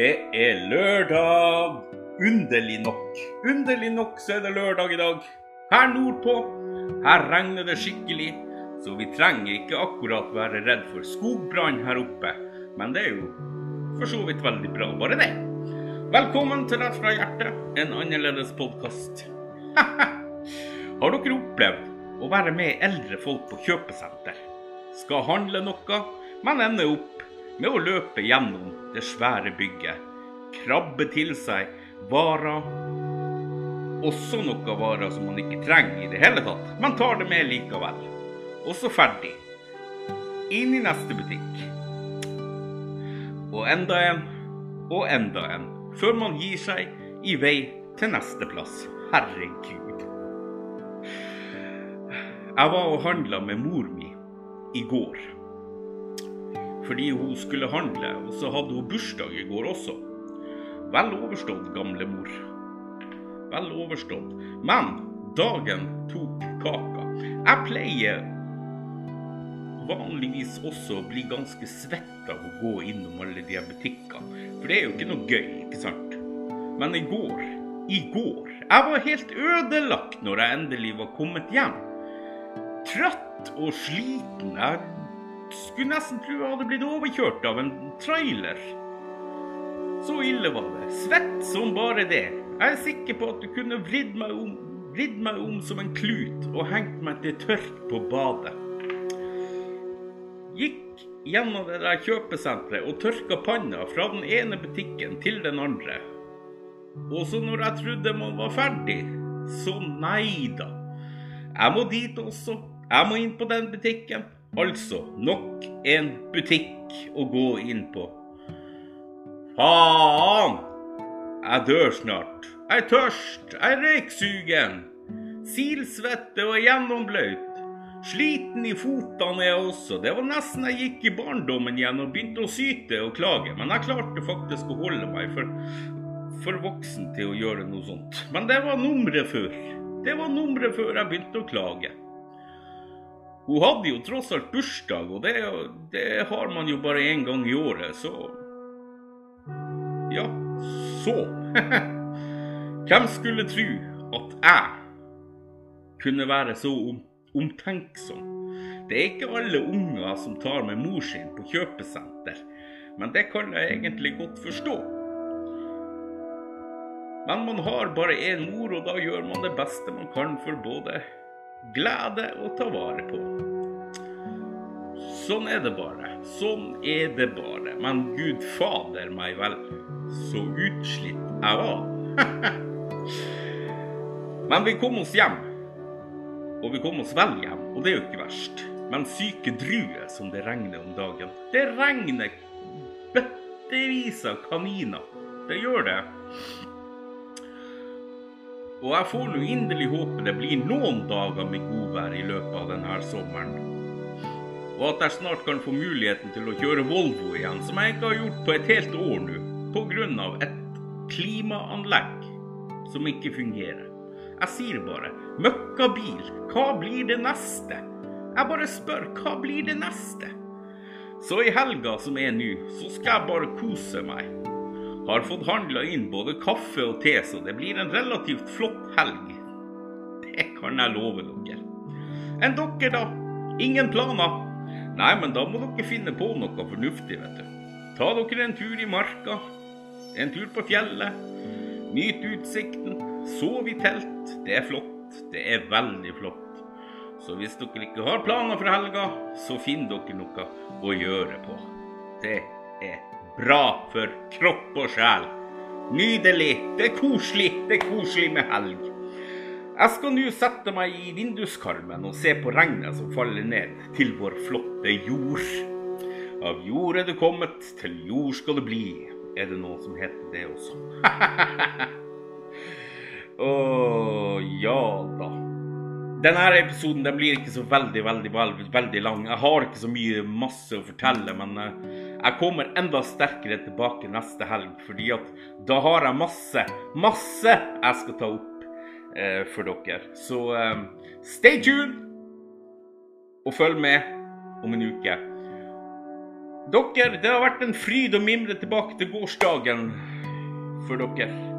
Det er lørdag. Underlig nok. Underlig nok så er det lørdag i dag. Her nordpå, her regner det skikkelig. Så vi trenger ikke akkurat være redd for skogbrann her oppe. Men det er jo for så vidt veldig bra, bare det. Velkommen til Rett fra hjertet, en annerledes podkast. Har dere opplevd å være med eldre folk på kjøpesenter? Skal handle noe, men ender opp med å løpe gjennom det svære bygget. Krabbe til seg varer. Også noe varer som man ikke trenger i det hele tatt, men tar det med likevel. Og så ferdig. Inn i neste butikk. Og enda en, og enda en. Før man gir seg i vei til neste plass. Herregud. Jeg var og handla med mor mi i går. Fordi hun skulle handle, og så hadde hun bursdag i går også. Vel overstått, gamle mor. Vel overstått. Men dagen tok kaka. Jeg pleier vanligvis også å bli ganske svett av å gå innom alle de butikkene. For det er jo ikke noe gøy, ikke sant? Men i går, i går Jeg var helt ødelagt når jeg endelig var kommet hjem. Trøtt og sliten. Jeg skulle nesten tro jeg hadde blitt overkjørt av en trailer. Så ille var det. Svett som bare det. Jeg er sikker på at du kunne vridd meg om, vridd meg om som en klut og hengt meg til tørk på badet. Gikk gjennom det der kjøpesenteret og tørka panna fra den ene butikken til den andre. Og så når jeg trodde man var ferdig, så nei da. Jeg må dit også. Jeg må inn på den butikken. Altså nok en butikk å gå inn på. Faen! Jeg dør snart. Jeg er tørst. Jeg er røyksugen. Silsvette og gjennombløt. Sliten i fotene er jeg også. Det var nesten jeg gikk i barndommen igjen og begynte å syte og klage. Men jeg klarte faktisk å holde meg for, for voksen til å gjøre noe sånt. Men det var nummeret før. Det var nummeret før jeg begynte å klage. Hun hadde jo tross alt bursdag, og det, det har man jo bare én gang i året, så Ja, så. Hvem skulle tro at jeg kunne være så om, omtenksom? Det er ikke alle unger som tar med mor sin på kjøpesenter, men det kan jeg egentlig godt forstå. Men man har bare én mor, og da gjør man det beste man kan for både glede å ta vare på. Sånn er det bare. Sånn er det bare. Men gud fader meg vel, så utslitt jeg var. Men vi kom oss hjem. Og vi kom oss vel hjem, og det er jo ikke verst. Men syke druer som det regner om dagen. Det regner bøttevis av kaniner. Det gjør det. Og jeg får nå inderlig håpe det blir noen dager med godvær i løpet av denne sommeren. Og at jeg snart kan få muligheten til å kjøre Volvo igjen, som jeg ikke har gjort på et helt år nå, pga. et klimaanlegg som ikke fungerer. Jeg sier bare møkkabil, hva blir det neste? Jeg bare spør, hva blir det neste? Så i helga som er nå, så skal jeg bare kose meg. Har fått handla inn både kaffe og te, så det blir en relativt flott helg. Det kan jeg love dere. Enn dere, da? Ingen planer? Nei, men da må dere finne på noe fornuftig, vet du. Ta dere en tur i marka, en tur på fjellet. Nyt utsikten. Sov i telt. Det er flott. Det er veldig flott. Så hvis dere ikke har planer for helga, så finn dere noe å gjøre på. Det er bra for kropp og sjel. Nydelig. Det er koselig. Det er koselig med helg. Jeg skal nå sette meg i vinduskarmen og se på regnet som faller ned til vår flotte jord. Av jord er det kommet, til jord skal det bli. Er det noe som heter det også? Å ja da. Denne episoden den blir ikke så veldig, veldig, veldig, veldig lang. Jeg har ikke så mye masse å fortelle, men jeg kommer enda sterkere tilbake neste helg. Fordi at da har jeg masse, masse jeg skal ta opp eh, for dere. Så eh, stay tuned, og følg med om en uke. Dere, det har vært en fryd å mimre tilbake til gårsdagen for dere.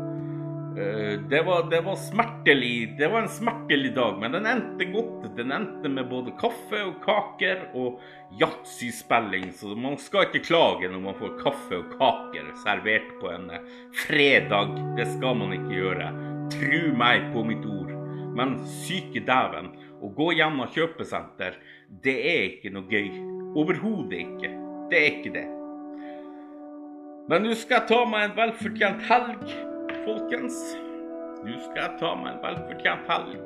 Eh, Det var, det var smertelig. Det var en smertelig dag, men den endte godt. Den endte med både kaffe og kaker og yatzy-spilling, så man skal ikke klage når man får kaffe og kaker servert på en eh, fredag. Det skal man ikke gjøre. Tru meg på mitt ord. Men syke dæven, å gå gjennom kjøpesenter, det er ikke noe gøy. Overhodet ikke. Det er ikke det. Men nå skal jeg ta meg en velfortjent helg, folkens. Nå skal jeg ta meg en velfortjent helg.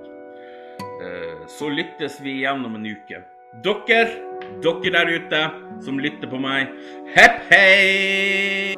Eh, Så lyttes vi igjen om en uke. Dere, dere der ute som lytter på meg, hepp hei!